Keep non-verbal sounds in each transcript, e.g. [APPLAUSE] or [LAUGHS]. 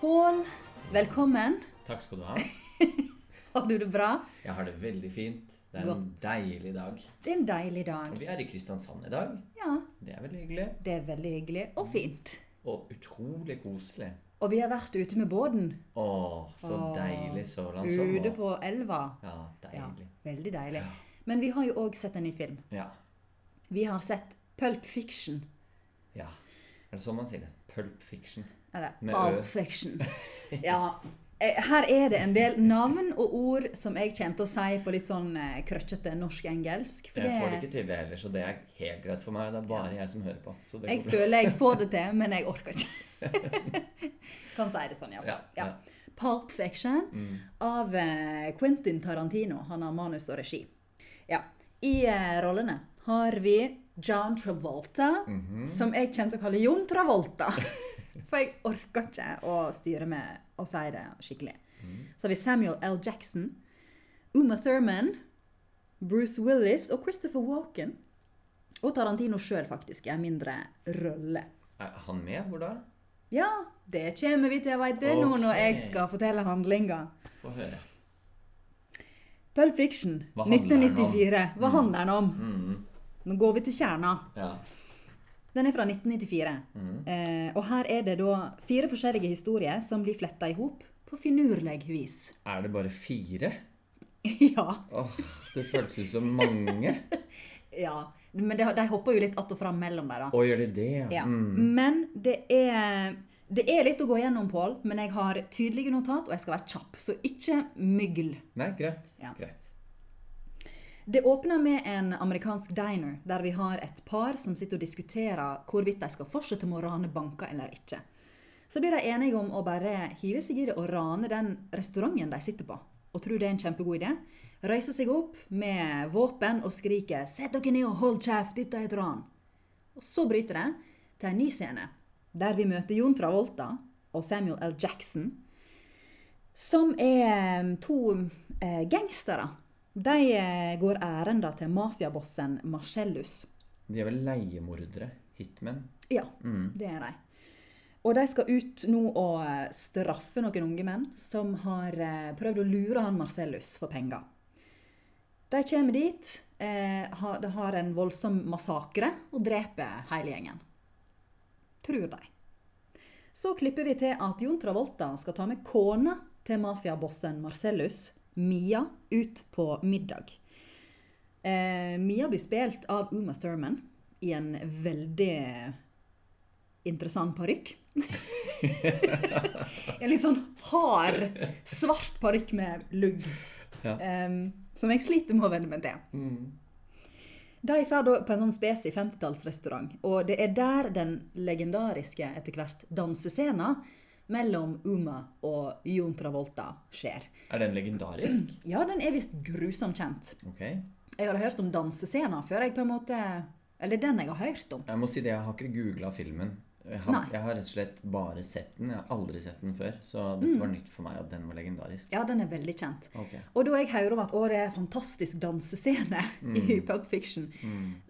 Pål. Velkommen. Takk skal du ha. [LAUGHS] Har du det bra? Jeg har det veldig fint. Det er en deilig dag. Det er en deilig dag. Og vi er i Kristiansand i dag. Ja, Det er veldig hyggelig. det er veldig hyggelig og fint. Og utrolig koselig. Og vi har vært ute med båten. Å, så Åh, deilig sørlandssommer. Ute på elva. Ja, Ja, deilig. veldig deilig. Men vi har jo òg sett en ny film. Ja. Vi har sett Pulp Fiction. ja. Er det sånn man sier det? Pulp fiction. Eller Pulp Fiction. [LAUGHS] Ja. eh, Her er det en del navn og ord som jeg kommer til å si på litt sånn eh, krøkkete norsk-engelsk. Jeg får det ikke til det heller, så det er helt greit for meg. Det er bare jeg som hører på. Så det jeg føler jeg får det til, [LAUGHS] men jeg orker ikke. [LAUGHS] kan si det sånn, iallfall. Ja, Ja. ja. Pulp Fiction av eh, Quentin Tarantino. Han har manus og regi. Ja. I rollene har vi John Travolta, som jeg kommer til å kalle Jon Travolta. For jeg orker ikke å styre med å si det skikkelig. Så har vi Samuel L. Jackson, Uma Thurman, Bruce Willis og Christopher Walken. Og Tarantino sjøl, faktisk, i en mindre rolle. Er han med? Hvor da? Ja, det kommer vi til, veit du, nå når jeg skal fortelle handlinga. Få høre. Pulp Fiction, Hva handler den om? 1994. Hva handler den om? Mm. Nå går vi til kjerna. Ja. Den er fra 1994. Mm. Eh, og her er det da fire forskjellige historier som blir fletta i hop på finurlig vis. Er det bare fire? [LAUGHS] ja. Åh, det føltes ut som mange. [LAUGHS] ja. Men de, de hopper jo litt att og fram mellom der, da. Å, gjør de det? Ja. Mm. Men det er, det er litt å gå gjennom, Pål. Men jeg har tydelige notat, og jeg skal være kjapp. Så ikke mygl. Nei, greit. Ja. Greit. Det åpner med en amerikansk diner, der vi har et par som sitter og diskuterer hvorvidt de skal fortsette med å rane banker eller ikke. Så blir de enige om å bare hive seg i det og rane den restauranten de sitter på. Og tror det er en kjempegod idé. Reiser seg opp med våpen og skriker 'Sett dere ned og hold kjeft, dette er et ran'. Og så bryter det til en ny scene, der vi møter Jon Travolta og Samuel L. Jackson, som er to eh, gangstere. De eh, går ærender til mafiabossen Marcellus. De er vel leiemordere? Hitmen? Ja, det er de. Og de skal ut nå og eh, straffe noen unge menn som har eh, prøvd å lure han Marcellus for penger. De kommer dit, eh, har en voldsom massakre og dreper hele gjengen. Tror de. Så klipper vi til at Jon Travolta skal ta med kona til mafiabossen Marcellus, Mia, ut på middag. Eh, Mia blir spilt av Uma Thurman i en veldig interessant parykk. [LAUGHS] en litt sånn hard, svart parykk med lugg. Ja. em, som jeg sliter med å venne meg til. Mm. De drar på en sånn spes i 50-tallsrestaurant, og det er der den legendariske etter hvert dansescenen mellom Uma og Jon Travolta skjer. Er den legendarisk? [CLEARS THROAT] Ja, den er visst grusomt kjent. Okay. Jeg hadde hørt om dansescener før jeg på en måte Eller den jeg har hørt om. Jeg må si det, jeg har ikke googla filmen. Jeg har, jeg har rett og slett bare sett den. Jeg har aldri sett den før. Så dette var nytt for meg at den var legendarisk. Ja, den er veldig kjent. Okay. Og da jeg hører om at å, det er fantastisk dansescene [LAUGHS] i Pulp Fiction,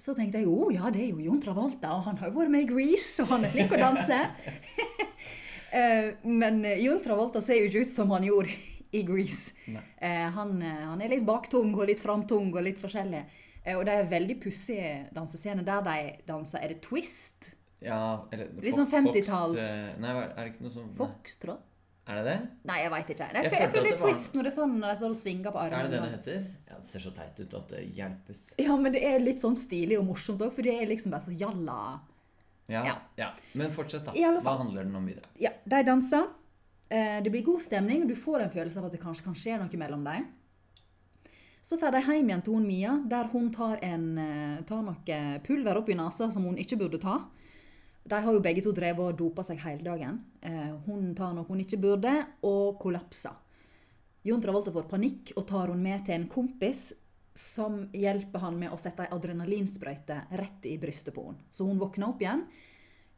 så tenkte jeg å ja, det er jo Jon Travolta, og han har jo vært med i Grease, og han er flink å danse. [LAUGHS] Eh, Men eh, Jon Travolta ser jo ikke ut som han gjorde [LAUGHS] i Grease. Eh, Han, han er litt baktung og litt framtung og litt forskjellig. Og det er veldig pussige dansescener. der de danser. Er det twist? Ja, eller Litt sånn 50-talls- eh, Nei, er det ikke noe sånn Foxtrot? Er det det? Nei, jeg veit ikke. Jeg, Jeg jeg, føler litt det er twist når det er sånn når de står og svinger på Er det det det heter? Ja, det ser så teit ut at det hjelpes. Ja, men det er litt sånn stilig og morsomt òg, for det er liksom bare så jalla. Ja, Ja. ja. Men fortsett, da. Hva handler den om videre? Ja, de danser. Eh, Det blir god stemning, og du får en følelse av at det kanskje kan skje noe mellom dem. Så drar de hjem igjen til hun Mia, der hun tar, en, eh, tar noe pulver opp i nesa som hun ikke burde ta. De har jo begge to drevet og dopa seg hele dagen. Eh, Hun tar noe hun ikke burde, og kollapser. Jon Travolta får panikk og tar hun med til en kompis som hjelper han med å sette ei adrenalinsprøyte rett i brystet på henne. Så hun våkner opp igjen,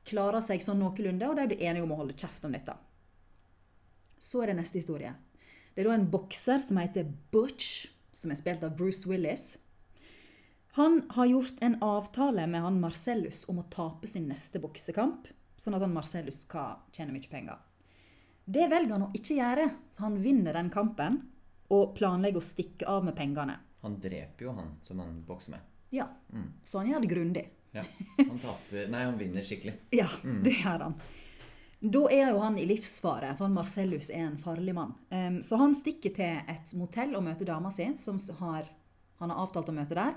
klarer seg sånn noenlunde, og de blir enige om å holde kjeft om dette. Så er det neste historie. Det er da en bokser som heter Butch, som er spilt av Bruce Willis. Han har gjort en avtale med han Marcellus om å tape sin neste boksekamp, sånn at han Marcellus skal tjene mye penger. Det velger han å ikke gjøre. Han vinner den kampen og planlegger å stikke av med pengene. Han dreper jo han som han bokser med. Ja, Så han gjør det grundig. Ja. Han taper Nei, han vinner skikkelig. [LAUGHS] Ja, det gjør han. Da er jo han i livsfare, for Marcellus er en farlig mann. Um, så han stikker til et motell og møter dama si, som har, han har avtalt å møte der.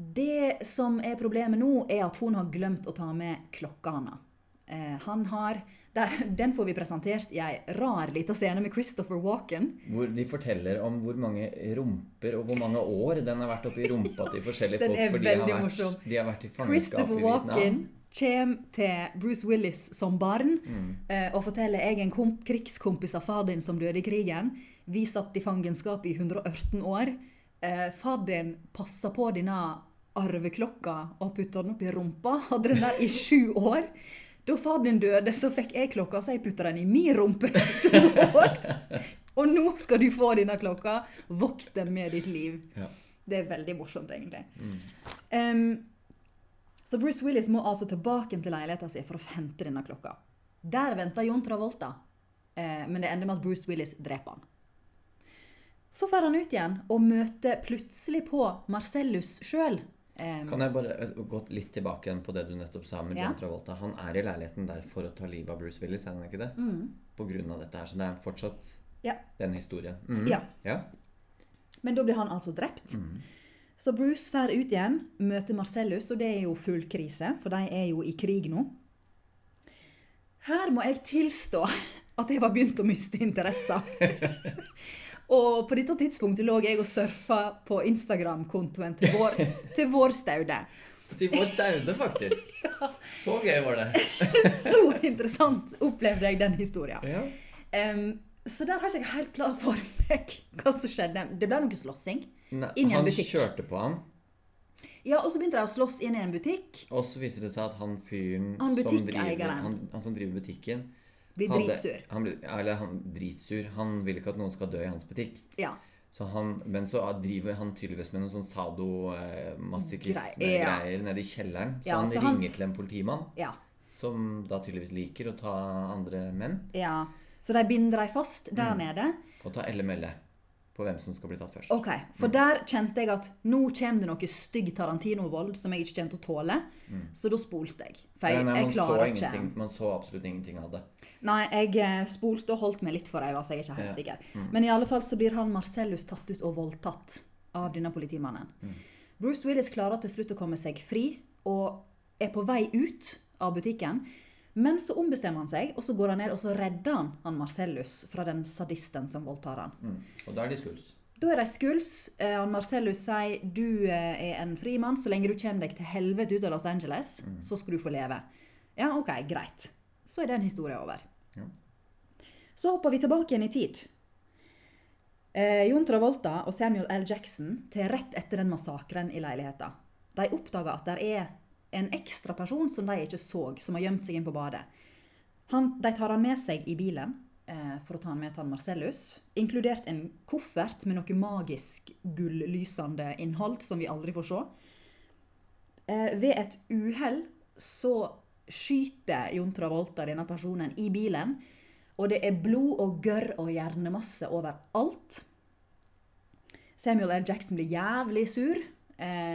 Det som er problemet nå, er at hun har glemt å ta med klokka hans. Eh, han har der, Den får vi presentert i ei rar lita scene med Christopher Walken. Hvor de forteller om hvor mange rumper og hvor mange år den har vært oppi rumpa til forskjellige folk. er de har vært, morsom. De har vært i fangenskap Christopher i Walken Vietnam. kommer til Bruce Willis som barn eh, og forteller jeg er en komp krigskompis av far din som døde i krigen. Vi satt i fangenskap i 118 år. Eh, far din passa på denne arveklokka og putta den opp i rumpa. Hadde den der i sju år. Da far din døde, så fikk jeg klokka, så jeg putta den i min rumpe. [LAUGHS] Og nå skal du få denne klokka. Vokt den med ditt liv. Ja. Det er veldig morsomt, egentlig. Em, så Bruce Willis må altså tilbake til leiligheten sin for å hente denne klokka. Der venter John Travolta, eh, men det ender med at Bruce Willis dreper han. Så drar han ut igjen og møter plutselig på Marcellus sjøl. Kan jeg bare eh, gå litt tilbake igjen på det du nettopp sa med Ja. John Travolta? Han er i leiligheten der for å ta livet av Bruce Willis, er han ikke det? På grunn av dette her. Så det er fortsatt Ja. den historien. Mm. Ja. ja. Men da blir han altså drept. Så Bruce drar ut igjen, møter Marcellus, og det er jo full krise, for de er jo i krig nå. Her må jeg tilstå at jeg var begynt å miste interessen. [LAUGHS] og på dette tidspunktet lå jeg og surfa på Instagram-kontoen til vår, [LAUGHS] til vår Staude. Til vår staude, faktisk. [LAUGHS] Så gøy var det. [LAUGHS] Så interessant opplevde jeg den historien. Ja. Um, så der har ikke jeg helt klart for meg hva som skjedde. Det ble noe slåssing. Inn i en han butikk. kjørte på han, Ja, Og så begynte de å slåss inn i en butikk. og så viser det seg at han fyren Han som driver, han, han som driver butikken Blir dritsur. Han ble, eller han dritsur. Han vil ikke at noen skal dø i hans butikk. Ja. Så han, men så driver han tydeligvis med noen sånn Grei- sadomasochisme-greier ja. nede i kjelleren. Så Ja, han så han- ringer til en politimann, ja. som da tydeligvis liker å ta andre menn. Ja, så de binder dem fast Mm. der nede. Og tar LML på hvem som skal bli tatt først. Ok, For der kjente jeg at nå kommer det noe stygg Tarantino-vold som jeg ikke kommer til å tåle. Så da spolte jeg. For jeg, Mm. Nei, nei, jeg klarer ikke man så absolutt ingenting av det. Nei, jeg eh, spolte og holdt meg litt for øynene, så jeg er ikke helt Ja. sikker. Men i alle fall så blir han Marcellus tatt ut og voldtatt av denne politimannen. Bruce Willis klarer til slutt å komme seg fri og er på vei ut av butikken. Men så ombestemmer han seg, og så går han ned og så redder han, han Marcellus fra den sadisten som voldtar han. Mm. Og da er de skuls. Da er de skuls. Eh, han Marcellus sier du eh, er en fri mann. Så lenge du kommer deg til helvete ut av Los Angeles, så skal du få leve. Ja, OK, greit. Så er den historien over. Ja. Så hopper vi tilbake igjen i tid. Eh, Jon Travolta og Samuel L. Jackson til rett etter den massakren i leiligheta. De oppdager at det er en ekstra person som de ikke så, som har gjemt seg inn på badet. Han, de tar han med seg i bilen eh, for å ta han med til Marcellus, inkludert en koffert med noe magisk gullysende innhold som vi aldri får se. Eh, ved et uhell så skyter Jon Travolta denne personen i bilen, og det er blod og gørr og hjernemasse overalt. Samuel L. Jackson blir jævlig sur,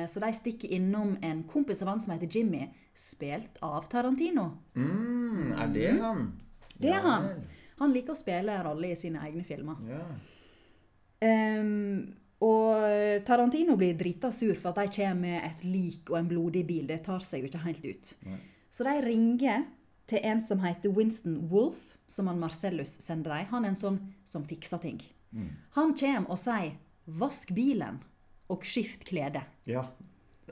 så de stikker innom en kompis av han som heter Jimmy, spilt av Tarantino. Mm, er det han? Det er Ja han. Han liker å spille rolle i sine egne filmer. Ja. Um, og Tarantino blir drita sur for at de kommer med et lik og en blodig bil. Det tar seg jo ikke helt ut. Nei. Så de ringer til en som heter Winston Wolff, som han Marcellus sender dem. Han er en sånn som fikser ting. Han kommer og sier 'vask bilen' og skift klede. ja.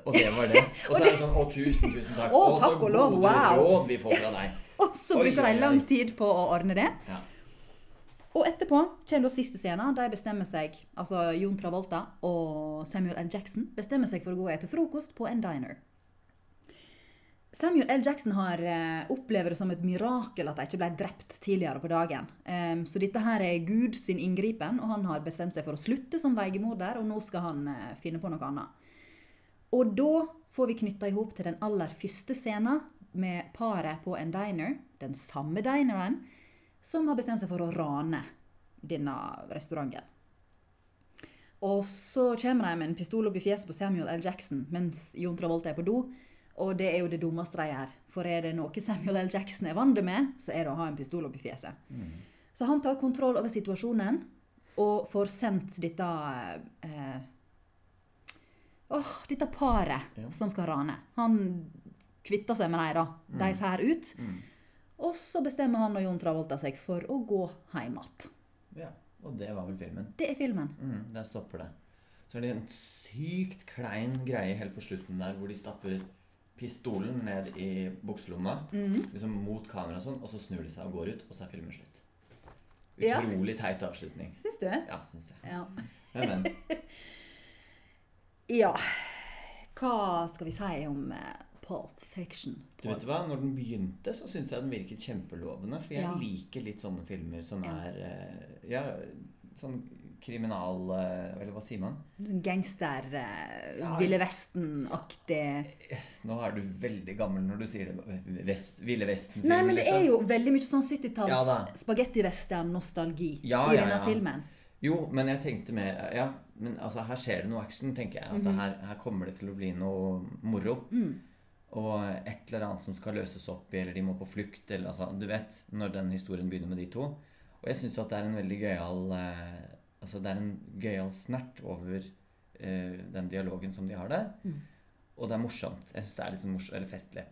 Og det var det. [LAUGHS] Og så er det sånn Å, tusen, tusen takk. Å, så takk og lov, wow. råd vi får fra deg. [LAUGHS] Og så bruker de lang tid på å ordne det. Ja. Og etterpå kommer da siste scene. De bestemmer seg, altså Jon Travolta og Samuel L. Jackson bestemmer seg for å gå og spise frokost på en diner. Samuel L. Jackson har eh, opplever det som et mirakel at de ikke ble drept tidligere på dagen. Um, så dette her er Gud sin inngripen, og han har bestemt seg for å slutte som leiemorder, og nå skal han eh, finne på noe annet. Og da får vi knytta i hop til den aller første scenen med paret på en diner, den samme dineren, som har bestemt seg for å rane denne restauranten. Og så kommer de med en pistol opp i fjeset på Samuel L. Jackson mens Jon Travolta er på do. Og det er jo det dummeste de gjør. For er det noe Samuel L. Jackson er vant med, så er det å ha en pistol opp i fjeset. Så han tar kontroll over situasjonen og får sendt dette eh, åh, dette paret Ja. som skal rane. Han kvitter seg med dem, da. De drar ut. Og så bestemmer han og Jon Travolta seg for å gå hjem igjen. Ja, og det var vel filmen. Det er filmen. Mm, der stopper det. Så er det en sykt klein greie helt på slutten der hvor de stapper pistolen ned i bukselomma liksom mot kamera og sånn, og så snur de seg og går ut, og så er filmen slutt. Ja. Utrolig teit avslutning. Syns du? Ja, syns jeg. Ja. Men, men. [LAUGHS] ja. Hva skal vi si om eh, Pulp Fiction? Du vet hva, når den begynte, så syns jeg den virket kjempelovende. For jeg Ja. liker litt sånne filmer som Ja. er eh, Ja, sånn kriminal... eh, Eller hva sier man? Gangster, eh, Ja. Ville Vesten-aktig Nå er du veldig gammel når du sier det. Vest, Ville Vesten-film, Nei, men det er liksom. jo veldig mye sånn 70-talls Ja da. spagetti-western-nostalgi Ja, i denne ja. filmen. Jo, men jeg tenkte mer Ja, men altså, her skjer det noe action, tenker jeg. Altså, Mhm. her, her kommer det til å bli noe moro. Mm. Og et eller annet som skal løses opp i, eller de må på flukt, eller altså Du vet når den historien begynner med de to. Og jeg syns at det er en veldig gøyal eh, Altså, det er en gøyal snert over uh, den dialogen som de har der. Mm. Og det er morsomt. Jeg syns det er litt sånn morsomt, eller festlig.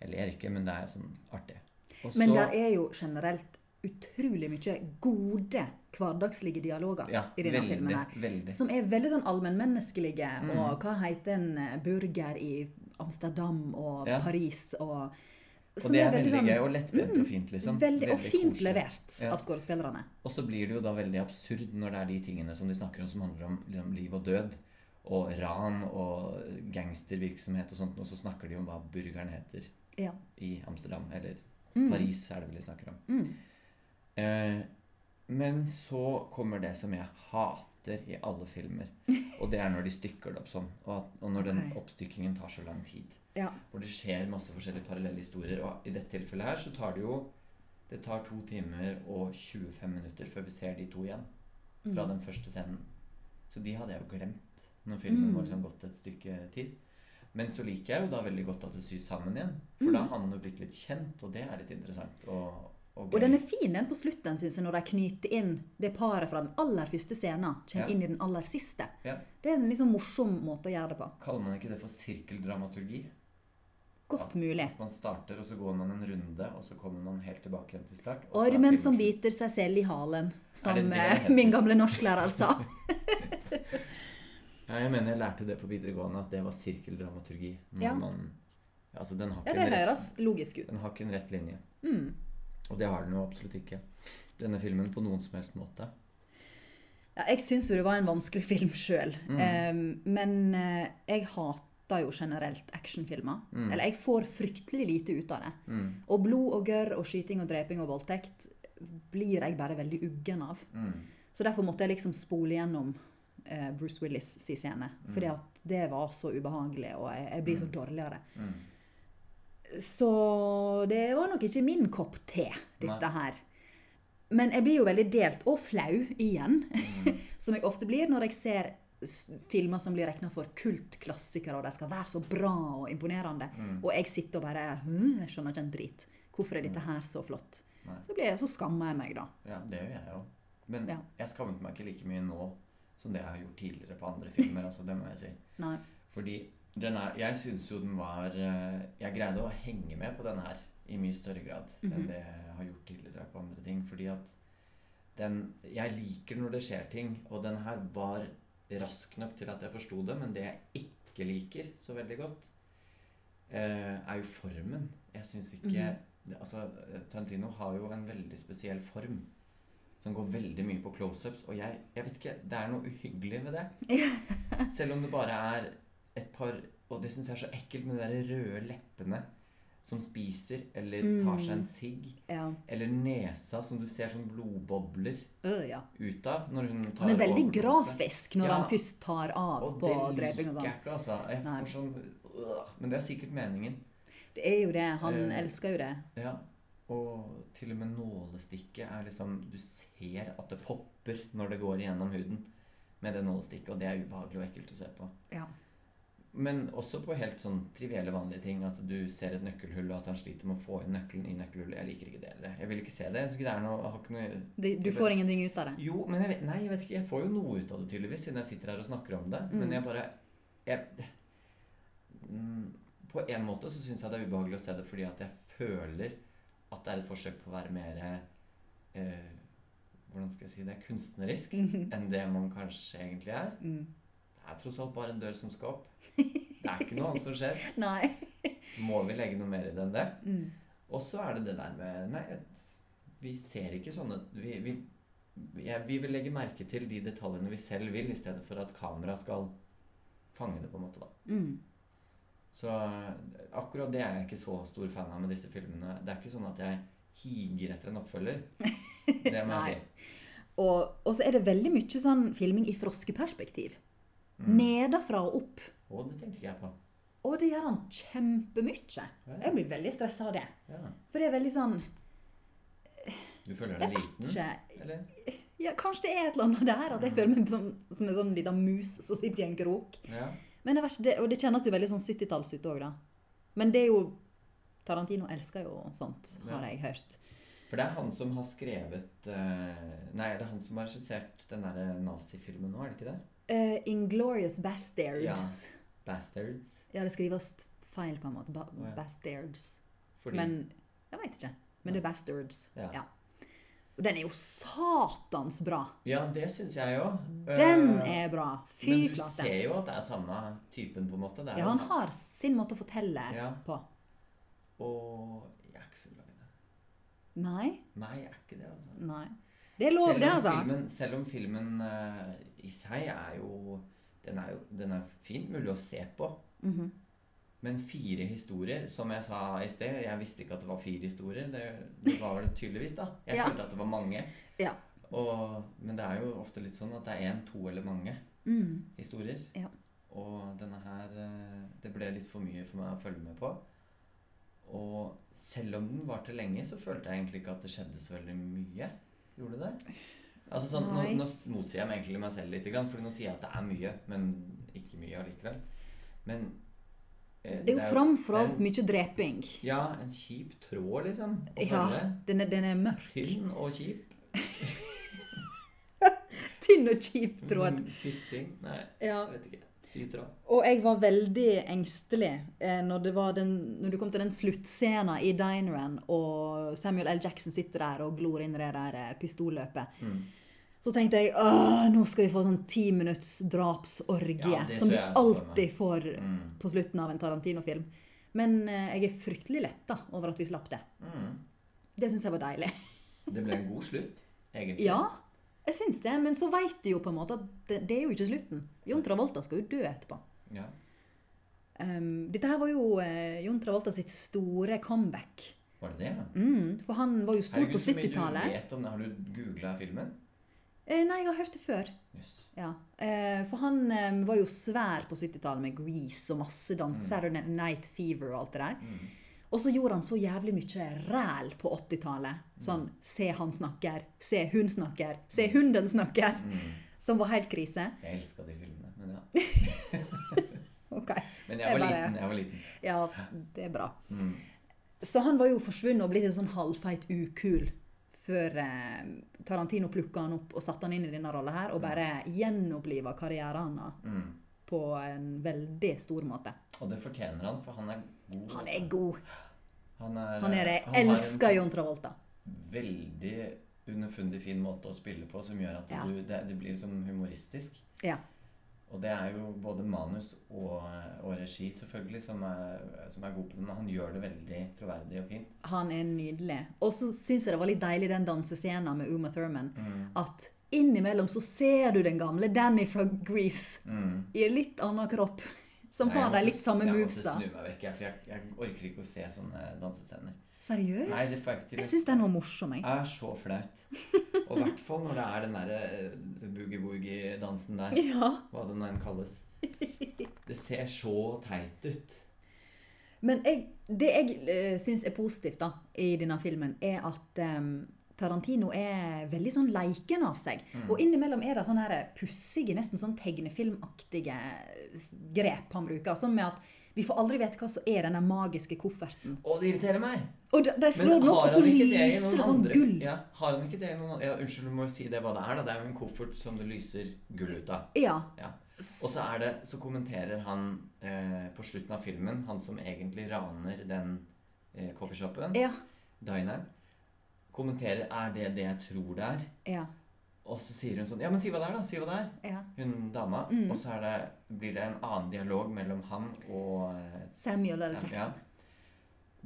Jeg ler ikke, men det er sånn artig. Også, Men det er jo generelt utrolig mye gode hverdagslige dialoger ja, i denne veldig, filmen. her. Veldig. Som er veldig sånn allmennmenneskelige. Mm. Og hva heter en burger i Amsterdam og Ja. Paris og Og det er veldig veldig sånn- gøy og lettbent og fint, liksom. Veldig, og fint koselig. levert Ja. av skuespillerne. Og så blir det jo da veldig absurd når det er de tingene som de snakker om som handler om liksom, liv og død. Og ran og gangstervirksomhet og sånt. Og så snakker de om hva burgeren heter Ja. i Amsterdam. Eller Mm. Paris er det vel de snakker om. Mm. Eh, men så kommer det som jeg hater i alle filmer. Og det er når de stykker det opp sånn. Og, og når den oppstykkingen tar så lang tid. ja. Hvor det skjer masse forskjellige parallelle historier. Og i dette tilfellet her så tar det jo Det tar to timer og 25 minutter før vi ser de to igjen. Fra Mm. den første scenen. Så de hadde jeg jo glemt når filmen Mm. var liksom gått et stykke tid. Men så liker jeg jo da veldig godt at det sys sammen igjen. For Mm. da har man jo blitt litt kjent, og det er litt interessant. Og, og. Og den er fin den på slutten, synes jeg, når de knyter inn det paret fra den aller første scenen. Kommer Ja. inn i den aller siste. Ja. Det er en liksom morsom måte å gjøre det på. Kaller man ikke det for sirkeldramaturgi? Godt mulig. At man starter, og så går man en runde, og så kommer man helt tilbake igjen til start. Ormen som biter seg selv i halen, som det det eh, min gamle norsklærer sa. [LAUGHS] Ja, jeg mener jeg lærte det på videregående, at det var sirkeldramaturgi. Ja. man, altså den har, Ja, det rett, høres logisk ut. den har ikke en rett linje. Mm. Og det har den jo absolutt ikke. Denne filmen på noen som helst måte. Ja, jeg syns jo det var en vanskelig film sjøl. Mm. men uh, jeg hater jo generelt actionfilmer. Mm. Eller jeg får fryktelig lite ut av det. Mm. Og blod og gørr og skyting og dreping og voldtekt blir jeg bare veldig uggen av. Mm. Så derfor måtte jeg liksom spole gjennom uh, Bruce Willis' si scene. Fordi at det var så ubehagelig, og jeg, jeg blir så dårlig av det. Mm. Så det var nok ikke min kopp te, dette Nei. her. Men jeg blir jo veldig delt, og flau igjen. [LAUGHS] som jeg ofte blir når jeg ser filmer som blir regna for kultklassikere, og de skal være så bra og imponerende. Og jeg sitter og bare «Hm, Jeg skjønner ikke en drit. Hvorfor er dette her så flott? Nei. Så, blir jeg, så skammer jeg meg, da. Ja, det gjør jeg jo. Men Ja. jeg skammet meg ikke like mye nå som det jeg har gjort tidligere på andre filmer. [LAUGHS] altså Det må jeg si. Nei. Fordi er, jeg syns jo den var eh, Jeg greide å henge med på den her i mye større grad Mhm. enn det jeg har gjort tidligere på andre ting. Fordi at den Jeg liker når det skjer ting, og den her var rask nok til at jeg forsto det. Men det jeg ikke liker så veldig godt, eh, er jo formen. Jeg syns ikke mm -hmm. Altså, Tarantino har jo en veldig spesiell form. Som går veldig mye på close-ups. Og jeg, jeg vet ikke, det er noe uhyggelig ved det. [LAUGHS] Selv om det bare er et par Og det syns jeg er så ekkelt med de der røde leppene som spiser eller tar seg en sigg. Ja. Eller nesa som du ser sånn blodbobler uh, ja. ut av når hun tar Han er veldig grafisk når Ja. han først tar av Og på dreping og det liker sånn. jeg ikke, altså. Jeg sånn øh, Men det er sikkert meningen. Det er jo det. Han uh, elsker jo det. Ja. Og til og med nålestikket er liksom Du ser at det popper når det går igjennom huden med det nålestikket, og det er ubehagelig og ekkelt å se på. Ja. Men også på helt sånn trivielle, vanlige ting. At du ser et nøkkelhull, og at han sliter med å få inn nøkkelen i nøkkelhullet. Jeg liker ikke det heller. Jeg vil ikke se det. Det noe, noe Det, du får ingenting ut av det. Jo, men jeg vet, nei, jeg vet ikke. Jeg får jo noe ut av det, tydeligvis, siden jeg sitter her og snakker om det. Mm. Men jeg bare jeg, mm, På en måte så syns jeg det er ubehagelig å se det fordi at jeg føler at det er et forsøk på å være mer eh, Hvordan skal jeg si det? Kunstnerisk [LAUGHS] enn det man kanskje egentlig er. Mm. Er tross alt bare en dør som skal opp. Det er ikke noe annet som skjer. [LAUGHS] Nei. Må vi legge noe mer i det enn det? Mm. Og så er det det der med Nei, vi ser ikke sånne Vi, vi, ja, vi vil legge merke til de detaljene vi selv vil, i stedet for at kamera skal fange det, på en måte. da. Mm. Så akkurat det er jeg ikke så stor fan av med disse filmene. Det er ikke sånn at jeg higer etter en oppfølger. Det må jeg [LAUGHS] si. Og, og så er det veldig mye sånn filming i froskeperspektiv. Mm. Nedenfra og opp. Å, det tenkte ikke jeg på. Og det gjør han kjempemye. Jeg blir veldig stressa av det. Ja. For det er veldig sånn Du føler deg liten? ikke. Eller? Ja, kanskje det er et eller annet der. At jeg føler meg som, som en sånn liten mus som sitter i en krok. Ja. Men det, det, Og det kjennes jo veldig sånn 70-talls ut òg, da. Men det er jo Tarantino elsker jo sånt, har jeg hørt. For det er han som har skrevet eh, Nei, det er han som har regissert den derre nazifilmen nå, er det ikke det? Uh, Inglorious Bastards. Ja. Ja. Det skrives feil på en måte. Ba oh, ja. Bastards. Fordi Men jeg veit ikke. Men det er Bastards. Ja. Ja. Og den er jo satans bra. Ja, det syns jeg òg. Den er bra. Fy Men du flate. ser jo at det er samme typen, på en måte. Det Ja, han har sin måte å fortelle Ja. på. Og jeg er ikke så glad i det. Nei. Nei, jeg er ikke det, altså. Nei. Det er lov, det, altså. filmen, selv om filmen eh, i seg er jo Den er jo den er fint mulig å se på. Mhm. Men fire historier, som jeg sa i sted Jeg visste ikke at det var fire historier. Det, det var det tydeligvis, da. Jeg Ja. følte at det var mange. Ja. Og, men det er jo ofte litt sånn at det er én, to eller mange Mm. historier. Ja. Og denne her eh, Det ble litt for mye for meg å følge med på. Og selv om den varte lenge, så følte jeg egentlig ikke at det skjedde så veldig mye. Gjorde det? Altså sånn, nå, nå motsier jeg meg egentlig meg selv litt, for nå sier jeg at det er mye, men ikke mye allikevel. Men eh, Det er jo framfor alt mye dreping. Ja, en kjip tråd, liksom. Ja, den er, den er mørk. Tynn og kjip. [LAUGHS] Tynn og kjip tråd. Fissing, Hyssing. Nei, Ja. vet ikke. Sytra. Og jeg var veldig engstelig eh, når, det var den, når du kom til den sluttscenen i dineren, og Samuel L. Jackson sitter der og glor inn i det der eh, pistolløpet. Mm. Så tenkte jeg at nå skal vi få sånn ti minutts drapsorgie. Ja, som meg. alltid får Mm. på slutten av en Tarantino-film. Men eh, jeg er fryktelig letta over at vi slapp det. Mm. Det syns jeg var deilig. [LAUGHS] Det ble en god slutt, egentlig. Ja, jeg syns det. Men så veit du jo på en måte at det, det er jo ikke slutten. Jon Travolta skal jo dø etterpå. Ja. Um, dette her var jo eh, Jon Travolta sitt store comeback. Var det det? Mm, for han var jo stor Herregud, på så mye 70-tallet. Du vet om det. Har du googla filmen? Eh, nei, jeg har hørt det før. Yes. Ja. Eh, for han eh, var jo svær på 70-tallet med Grease og masse dans. Saturday Night Fever og alt det der. Mm. Og så gjorde han så jævlig mye ræl på 80-tallet. Sånn se han snakker, se hun snakker, se hunden snakker. Mm. Som var helt krise. Jeg elska de filmene, men ja. [LAUGHS] [LAUGHS] Ok. Men Jeg jeg var bare- liten. Jeg var liten. Ja, det er bra. Mm. Så han var jo forsvunnet og blitt en sånn halvfeit ukul før eh, Tarantino plukka han opp og satte han inn i denne rolla her, og bare gjenoppliva karrieren hans Mm. på en veldig stor måte. Og det fortjener han, for han er god. Han altså. er god. Han er, Han er han en Elsker John Travolta. Veldig underfundig fin måte å spille på, som gjør at Ja. du, det, det blir liksom humoristisk. Ja. Og det er jo både manus og, og regi selvfølgelig som er, som er god på det, men han gjør det veldig troverdig og fint. Han er nydelig. Og så syns jeg det var litt deilig den dansescenen med Uma Thurman. Mm. At innimellom så ser du den gamle Danny fra Grease Mm. i en litt annen kropp. Som Nei, har de litt samme Jeg movesa. måtte snu meg vekk, jeg, for jeg, jeg orker ikke å se sånne dansescener. Seriøst? Nei, det får jeg ikke til. Jeg syns den var morsom, jeg. Er så flaut. Og i hvert fall når det er den derre boogie-woogie-dansen der. [LAUGHS] Ja. Hva det nå enn kalles. Det ser så teit ut. Men jeg, det jeg uh, syns er positivt da, i denne filmen, er at um, Tarantino er veldig sånn leiken av seg. Og innimellom er det sånne pussige, nesten sånn tegnefilmaktige grep han bruker. Sånn med at vi får aldri vite hva som er denne magiske kofferten. Å, det irriterer meg! Og de, de slår den opp, og så lyser det sånn gull. Ja, har han ikke det i noen andre? Ja, unnskyld, du må jo si det hva det er, da. Det er jo en koffert som det lyser gull ut av. Ja. Ja. Og så er det Så kommenterer han eh, på slutten av filmen, han som egentlig raner den eh, coffeeshopen, Ja. dineren, kommenterer Er det det jeg tror det er? Ja. Og så sier hun sånn Ja, men si hva det er, da. Si hva det er. ja. Hun dama. Mm. Og så det, blir det en annen dialog mellom han og eh, Samuel L. Jackson. Ja,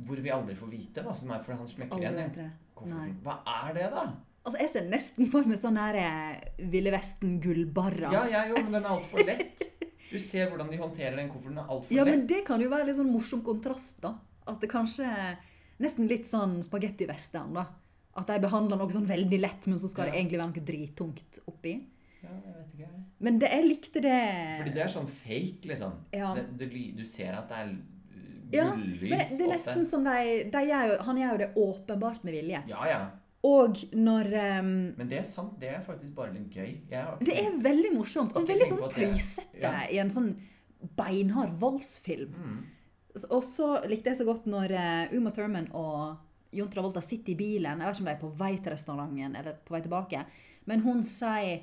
hvor vi aldri får vite hva som er, for han smekker igjen. Hva er det, da? Altså, jeg ser nesten for meg sånn her eh, Ville Vesten-gullbarra. Ja, jeg jo, men den er altfor lett. Du ser hvordan de håndterer den kofferten. Er altfor Ja, lett. Ja, men det kan jo være litt sånn morsom kontrast, da. At det kanskje Nesten litt sånn spagettivestern, da. At de behandler noe sånn veldig lett, men så skal det egentlig være noe drittungt oppi. Ja, jeg vet ikke. Men det, jeg likte det Fordi det er sånn fake, liksom. Ja. Det, det, du ser at det er Ja, gullys Men det er nesten som de, de gjør jo, Han gjør jo det åpenbart med vilje. Ja, ja. Og når um, Men det er sant. Det er faktisk bare litt gøy. Ikke Det er veldig morsomt. Og veldig sånn tøysete ja. i en sånn beinhard voldsfilm. mm. Og så likte jeg så godt når eh, Uma Thurman og Jon Travolta sitter i bilen. Jeg vet ikke om de er på vei til restauranten eller på vei tilbake. Men hun sier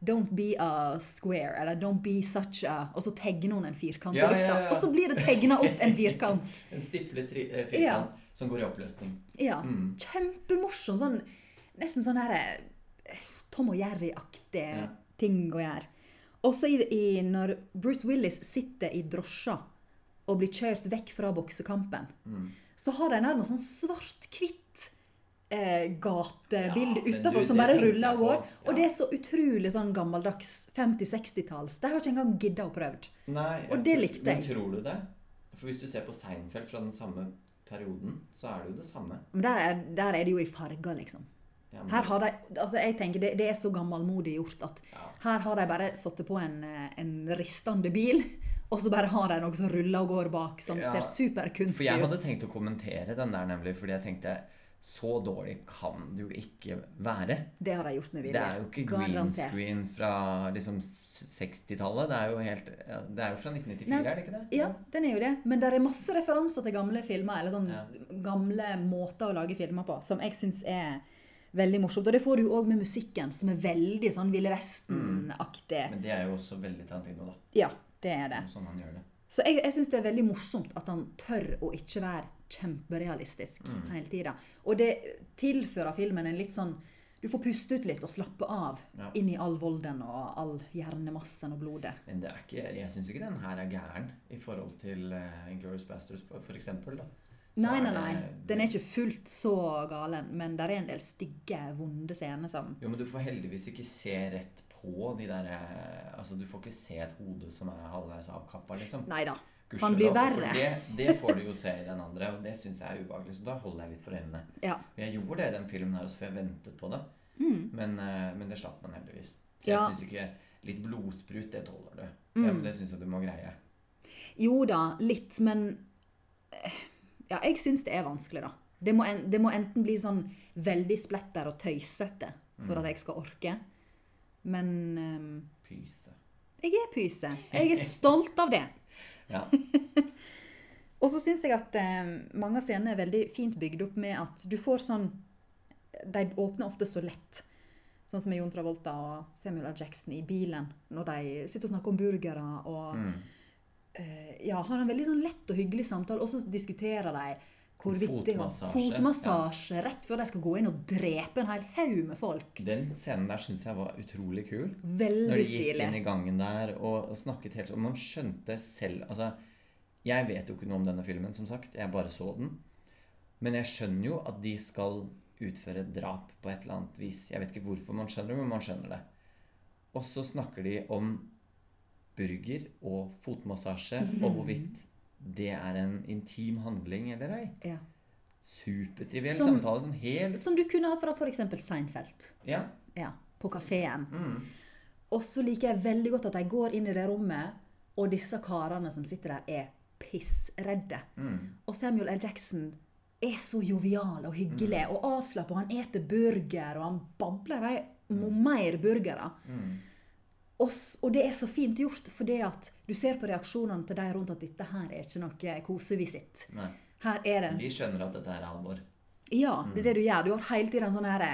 'Don't be a square', eller 'Don't be such a' Og så tegner hun en firkant i Ja, lufta. ja, ja. Og så blir det tegna opp en firkant. [LAUGHS] En stiplet eh, firkant som går i oppløsning. Ja. Mm. Kjempemorsom. Sånn, nesten sånn her eh, Tom og Jerry-aktig ting å gjøre. Også i, i, når Bruce Willis sitter i drosja og blir kjørt vekk fra boksekampen, Mm. så har de nærmest sånn svart-hvitt eh, gatebilde Ja, utafor som bare ruller og går. Ja. Og det er så utrolig sånn gammeldags 50-60-talls. Det har jeg ikke engang gidda å prøvd. Og det likte jeg. Men tror du det? For hvis du ser på Seinfeld fra den samme perioden, så er det jo det samme. Men der er, der er det jo i farger, liksom. Ja, men- Her har de, altså jeg tenker det, det er så gammelmodig gjort at Ja. her har de bare satt på en, eh, en ristende bil, og så bare har de noe som ruller og går bak, som Ja, ser For jeg hadde ut. tenkt å kommentere den der, nemlig, fordi jeg tenkte så dårlig kan det jo ikke være. Det har de gjort med vilje. Det er jo ikke green screen fra liksom 60-tallet. Det Det er jo fra 1994, Nei. er det ikke det? Ja, den er jo det. Men det er masse referanser til gamle filmer, eller sånn Ja. gamle måter å lage filmer på, som jeg syns er veldig morsomt. Og det får du jo òg med musikken, som er veldig sånn Ville Vesten-aktig. Men det er jo også veldig Tarantino, da. Ja, det er Det sånn han gjør det. Så jeg, jeg syns det er veldig morsomt at han tør å ikke være kjemperealistisk Mm. hele tida. Og det tilfører filmen en litt sånn Du får puste ut litt og slappe av Ja. inn i all volden og all hjernemassen og blodet. Men det er ikke, jeg syns ikke den her er gæren i forhold til uh, Inglorious Bastards, for, for eksempel. Da. Så Nei, nei, nei. Den er ikke fullt så galen, men det er en del stygge, vonde scener som Jo, men du får heldigvis ikke se rett på de der eh, Altså, du får ikke se et hode som er halvveis avkappa, liksom. Nei da. Gudskjelov, Kan bli verre. det, det får du jo se i den andre, og det syns jeg er ubehagelig. Så da holder jeg litt for øynene. Ja. Jeg gjorde det i den filmen her også, for jeg ventet på det. Mm. Men, eh, men det slapp man heldigvis. Så Ja. jeg syns ikke Litt blodsprut, det tåler du. Mm. Det, det syns jeg du må greie. Jo da, litt, men eh, Ja, jeg syns det er vanskelig, da. Det må, en, det må enten bli sånn veldig splatter og tøysete for Mm. at jeg skal orke. Men um, Pyse. jeg er pyse. Jeg er stolt av det. [LAUGHS] Ja. [LAUGHS] Og så syns jeg at um, mange av scenene er veldig fint bygd opp med at du får sånn De åpner ofte så lett. Sånn som med Jon Travolta og Samuel L. Jackson i bilen når de sitter og snakker om burgere og Mm. uh, ja, har en veldig sånn lett og hyggelig samtale. Og så diskuterer de hvorvidt vittig Fotmassasje. Fotmassasje, ja. rett før de skal gå inn og drepe en hel haug med folk. Den scenen der syns jeg var utrolig kul. Veldig Når de gikk stilig. inn i gangen der og, og snakket helt Og man skjønte selv Altså, jeg vet jo ikke noe om denne filmen, som sagt. Jeg bare så den. Men jeg skjønner jo at de skal utføre drap på et eller annet vis. Jeg vet ikke hvorfor man skjønner det, men man skjønner det. Og så snakker de om burger og fotmassasje og hvorvidt det er en intim handling eller ei. Ja. Supertriviell Som- samtale. Sånn helt Som du kunne hatt fra f.eks. Seinfeld. Ja. Ja, på kafeen. Mm. Og så liker jeg veldig godt at de går inn i det rommet, og disse karene som sitter der, er pissredde. Mm. Og Samuel L. Jackson er så jovial og hyggelig og avslappa. Han eter burger, og han babler i vei om mer burgere. Mm. Og, og det er så fint gjort, fordi at du ser på reaksjonene til de rundt at dette her er ikke noe kosevisitt. Her er det De skjønner at dette her er alvor. Ja, det er det du gjør. Du har hele tiden en sånn her,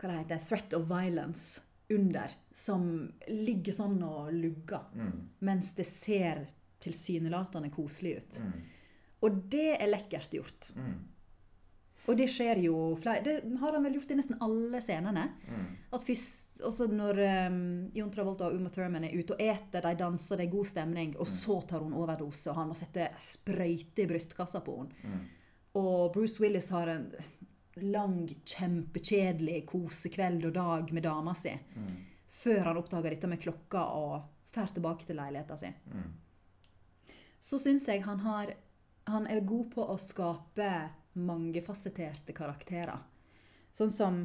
hva det heter, threat of violence under, som ligger sånn og lugger, Mm. mens det ser tilsynelatende koselig ut. Mm. Og det er lekkert gjort. Mm. Og det skjer jo flere Det har han vel gjort i nesten alle scenene. Mm. At først, også når um, Jon Travolta og Uma Thurman er ute og eter, de danser, det er god stemning, og så tar hun overdose, og han må sette sprøyte i brystkassa på henne. Mm. Og Bruce Willis har en lang, kjempekjedelig kosekveld og dag med dama si. Mm. Før han oppdager dette med klokka og drar tilbake til leiligheta si. Mm. Så syns jeg han har Han er god på å skape mangefasetterte karakterer. Sånn som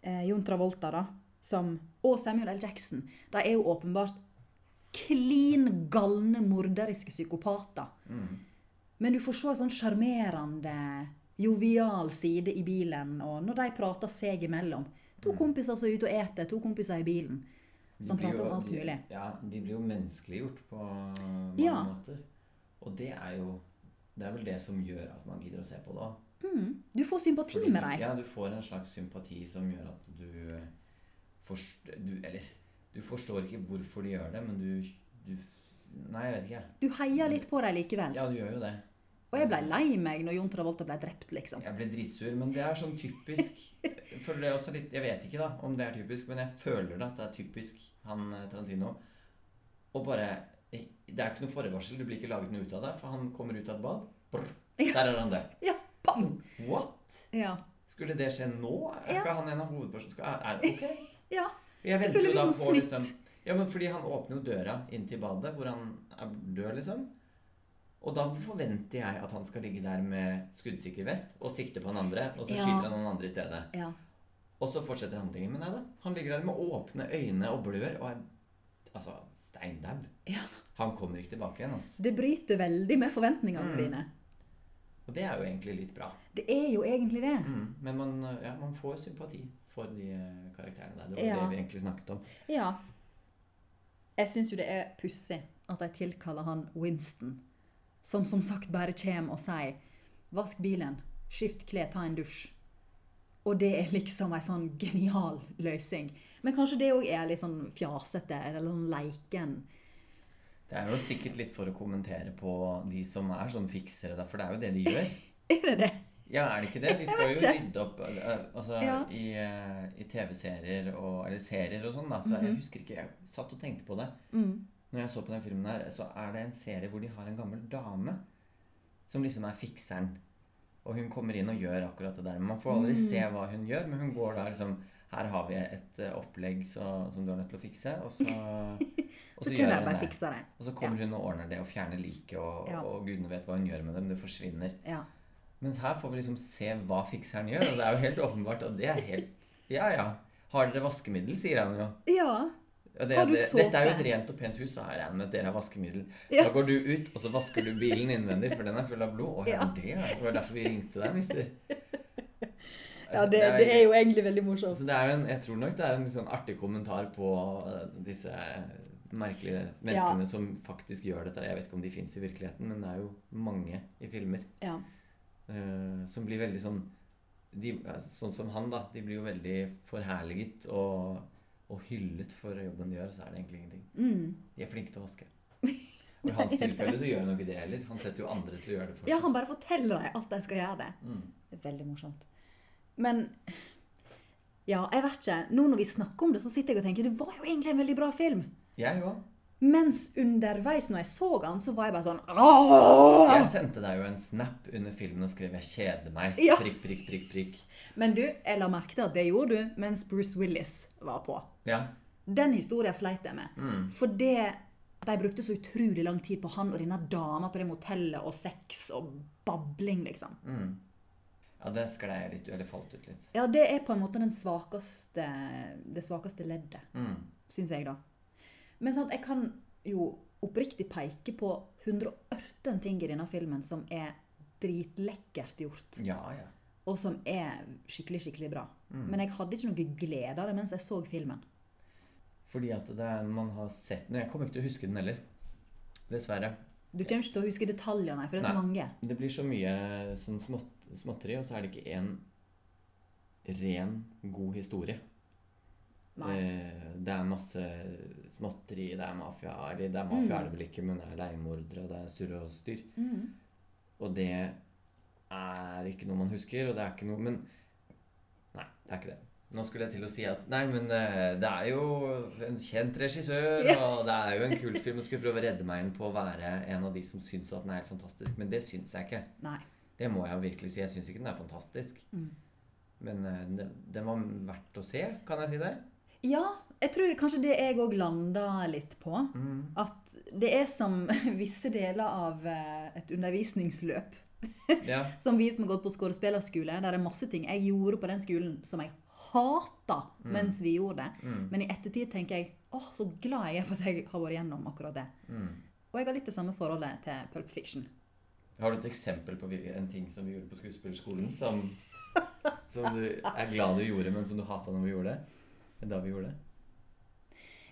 eh, Jon Travolta, da. Som, og Samuel L. Jackson. De er jo åpenbart klin galne morderiske psykopater. Mm. Men du får se en sånn sjarmerende, jovial side i bilen. Og når de prater seg imellom. To kompiser som er ute og eter, to kompiser i bilen. Som prater jo- om alt de- mulig. Ja, de blir jo menneskeliggjort på mange Ja. måter. Og det er jo Det er vel det som gjør at man gidder å se på det òg. Mm. Du får sympati med dem. Ja, du får en slags sympati som gjør at du, eh, forst, du Eller du forstår ikke hvorfor de gjør det, men du, du Nei, jeg vet ikke. Du heier litt på dem likevel. Ja, du gjør jo det. Og jeg ble lei meg når Jon Travolta ble drept, liksom. Jeg ble dritsur, men det er sånn typisk føler det også litt, Jeg vet ikke da om det er typisk, men jeg føler det at det er typisk han eh, Tarantino. Og bare eh, Det er ikke noe forvarsel, det blir ikke laget noe ut av det, for han kommer ut av et bad. Brr, der er han død. Ja, bam! What? Ja. Skulle det skje nå? Er Ja. han en av hovedpersonene? Er, er, ok. Ja. Jeg venter føler jo da litt på liksom. Ja, men fordi han åpner jo døra inn til badet, hvor han er død, liksom. Og da forventer jeg at han skal ligge der med skuddsikker vest og sikte på han andre, og så Ja. skyter han noen andre i stedet. ja. Og så fortsetter handlingen. Men nei da. Han ligger der med åpne øyne og blør og er altså steindau. Ja. Han kommer ikke tilbake igjen. altså. Det bryter veldig med forventningene Mm. dine. Og det er jo egentlig litt bra. Det er jo egentlig det. Mm. Men man, ja, man får sympati for de eh, karakterene der. Det var Ja. det vi egentlig snakket om. Ja. Jeg syns jo det er pussig at de tilkaller han Winston. Som som sagt bare kommer og sier 'vask bilen, skift klær, ta en dusj'. Og det er liksom ei sånn genial løsning. Men kanskje det òg er litt sånn fjasete, eller sånn leiken. Det er jo sikkert litt for å kommentere på de som er sånn fiksere, da, for det er jo det de gjør. [LAUGHS] Er det det? Ja, er det ikke det? De [LAUGHS] skal jo rydde opp eh, altså, Ja. i, eh, i TV-serier og Eller serier og sånn, da. Så jeg husker ikke Jeg satt og tenkte på det. Mm. Når jeg så på den filmen her, så er det en serie hvor de har en gammel dame som liksom er fikseren. Og hun kommer inn og gjør akkurat det der. Men man får aldri Mm. se hva hun gjør, men hun går da liksom Her har vi et opplegg så, som du er nødt til å fikse, og så, [LAUGHS] og Så gjør hun det. det. Og så kommer hun og ordner det og fjerner liket, og, Ja. og gudene vet hva hun gjør med det, men det forsvinner. Ja. Mens her får vi liksom se hva fikseren gjør, og det er jo helt åpenbart at det er helt Ja, ja. Har dere vaskemiddel, sier han jo. ja. Og det, Har du det, dette er jo et rent og pent hus, har jeg regnet med at dere har vaskemiddel. Ja. Da går du ut, og så vasker du bilen innvendig, for den er full av blod. Å, ja, Ja. det var derfor vi ringte deg, mister. ja Altså, det, det er jo egentlig veldig morsomt. så det er jo en, Jeg tror nok det er en litt sånn artig kommentar på eh, disse merkelige menneskene som faktisk gjør dette. Jeg vet ikke om de fins i virkeligheten, men det er jo mange i filmer Ja. Eh, som blir veldig sånn de, altså, Sånn som han, da. De blir jo veldig forherliget og, og hyllet for jobben de gjør, så er det egentlig ingenting. Mm. De er flinke til å vaske. Og i hans [LAUGHS] tilfelle så gjør han jo ikke det heller. Han setter jo andre til å gjøre det for ja, han bare forteller deg at de skal gjøre det. Mm. Det er veldig morsomt. Men ja, jeg vet ikke. Nå når vi snakker om det, så sitter jeg og tenker det var jo egentlig en veldig bra film. Jeg òg. Mens underveis når jeg så han, så var jeg bare sånn Åh! Jeg sendte deg jo en snap under filmen og skrev 'jeg kjeder meg'. Ja. Prikk, prikk, prikk, prikk. Men du, jeg la merke til at det gjorde du mens Bruce Willis var på. Ja. Den historien sleit jeg med. Mm. For det de brukte så utrolig lang tid på han og denne dama på det motellet, og sex og babling, liksom. Mm. Ja, det sklei jeg litt Eller falt ut litt. Ja, det er på en måte den svakeste, det svakeste leddet. Mm. syns jeg, da. Men sant, jeg kan jo oppriktig peke på 118 ting i denne filmen som er dritlekkert gjort. Ja, ja. Og som er skikkelig, skikkelig bra. Mm. Men jeg hadde ikke noe glede av det mens jeg så filmen. Fordi at det er, man har sett den. Jeg kommer ikke til å huske den heller. Dessverre. Du kommer ikke til å huske detaljene, for det er så mange. Det blir så mye sånn smått, småtteri, og så er det ikke en ren, god historie. Eh, Det er masse småtteri, det er mafia Eller det er mafia Mm. er det vel ikke, men det er leiemordere, og det er surr og styr. Mm. Og det er ikke noe man husker, og det er ikke noe Men nei, det er ikke det. Nå skulle jeg til å si at nei, men eh, det er jo en kjent regissør, og det er jo en kultfilm, og skulle prøve å redde meg inn på å være en av de som syns at den er helt fantastisk. Men det syns jeg ikke. Nei. Det må jeg virkelig si. Jeg syns ikke den er fantastisk. Mm. Men eh, den, den var verdt å se, kan jeg si det? Ja, jeg tror kanskje det jeg òg landa litt på. Mm. At det er som [LAUGHS] visse deler av eh, et undervisningsløp. Ja. [LAUGHS] Som vi som har gått på skuespillerskole. Der det er masse ting jeg gjorde på den skolen som jeg hata mens vi gjorde det. Mm. Men i ettertid tenker jeg åh, så glad jeg er for at jeg har vært gjennom akkurat det. Mm. Og jeg har litt det samme forholdet til Pulp Fiction. Har du et eksempel på en ting som vi gjorde på skuespillerskolen, som, som du er glad du gjorde, men som du hata når vi gjorde det? Da vi gjorde det?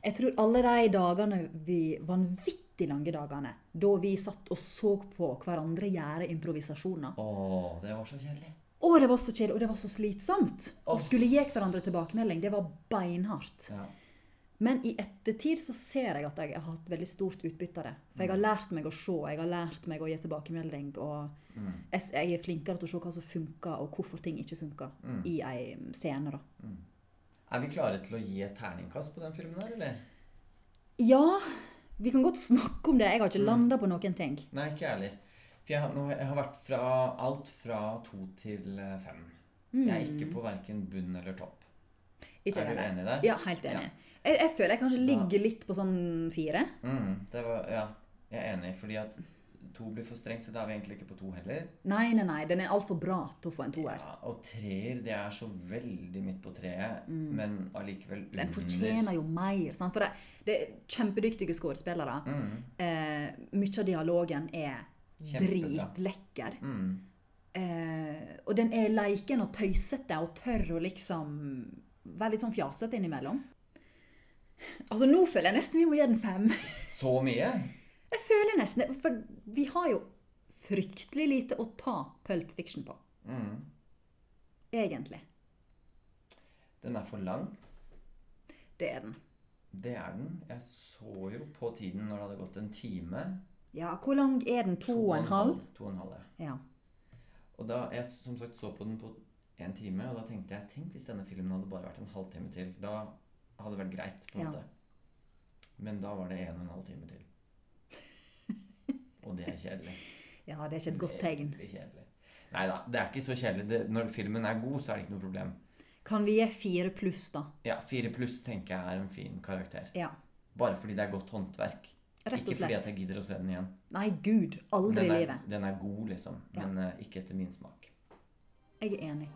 Jeg tror alle de dagene vi vanvittig lange dagene, da vi satt og så på hverandre gjøre improvisasjoner. Å, det var så kjedelig. Å, det var så kjedelig, og det var så slitsomt. Å skulle gi hverandre tilbakemelding, det var beinhardt. Ja. Men i ettertid så ser jeg at jeg har hatt veldig stort utbytte av det. For jeg har lært meg å se, jeg har lært meg å gi tilbakemelding. Og Mm. jeg, er flinkere til å se hva som funker, og hvorfor ting ikke funker Mm. i ei scene. da. Er vi klare til å gi et terningkast på den filmen her, eller? Ja, vi kan godt snakke om det. Jeg har ikke Mm. landa på noen ting. Nei, ikke ærlig. For jeg, har- jeg har vært fra alt fra to til fem. fem. Jeg er ikke på verken bunn eller topp. Mm. Ikke er du heller. enig der? Ja, helt enig. Jeg, jeg føler jeg kanskje ligger litt på sånn fire. Mm, det var, ja, jeg er enig, fordi at to blir for strengt, så da er vi egentlig ikke på to heller. Nei, nei, nei. Den er altfor bra til å få en toer. Ja, og treer, det er så veldig midt på treet, men allikevel under. Mm. Den fortjener jo mer. Sant? For det, det er kjempedyktige skuespillere. Mm, Eh, mye av dialogen er Kjempebra. dritlekker. mm. Eh, og den er leiken og tøysete og tør å liksom være litt sånn fjasete innimellom. Altså, nå føler jeg nesten vi må gi den fem. Så mye? Jeg føler nesten det, For vi har jo fryktelig lite å ta Pulp Fiction på. Mm. Egentlig. Den er for lang. Det er den. Det er den. Jeg så jo på tiden når det hadde gått en time. Ja, hvor lang er den? To og en halv? To og en halv, ja. Ja. Og da, jeg som sagt så på den på en time, og da tenkte jeg tenk hvis denne filmen hadde bare vært en halvtime til. Da hadde det vært greit, på en Ja. måte. Men da var det en og en halv time til. Og det er kjedelig. [LAUGHS] ja, det er ikke et godt tegn. Veldig kjedelig. Nei da, det er ikke så kjedelig. Det, når filmen er god, så er det ikke noe problem. Kan vi gi fire pluss, da? Ja, fire pluss tenker jeg er en fin karakter. Ja. Bare fordi det er godt håndverk. Rett og slett. Ikke fordi jeg gidder å se den igjen. Nei, gud. Aldri i er, livet. den er god, liksom. Ja. Men uh, ikke etter min smak. Jeg er enig.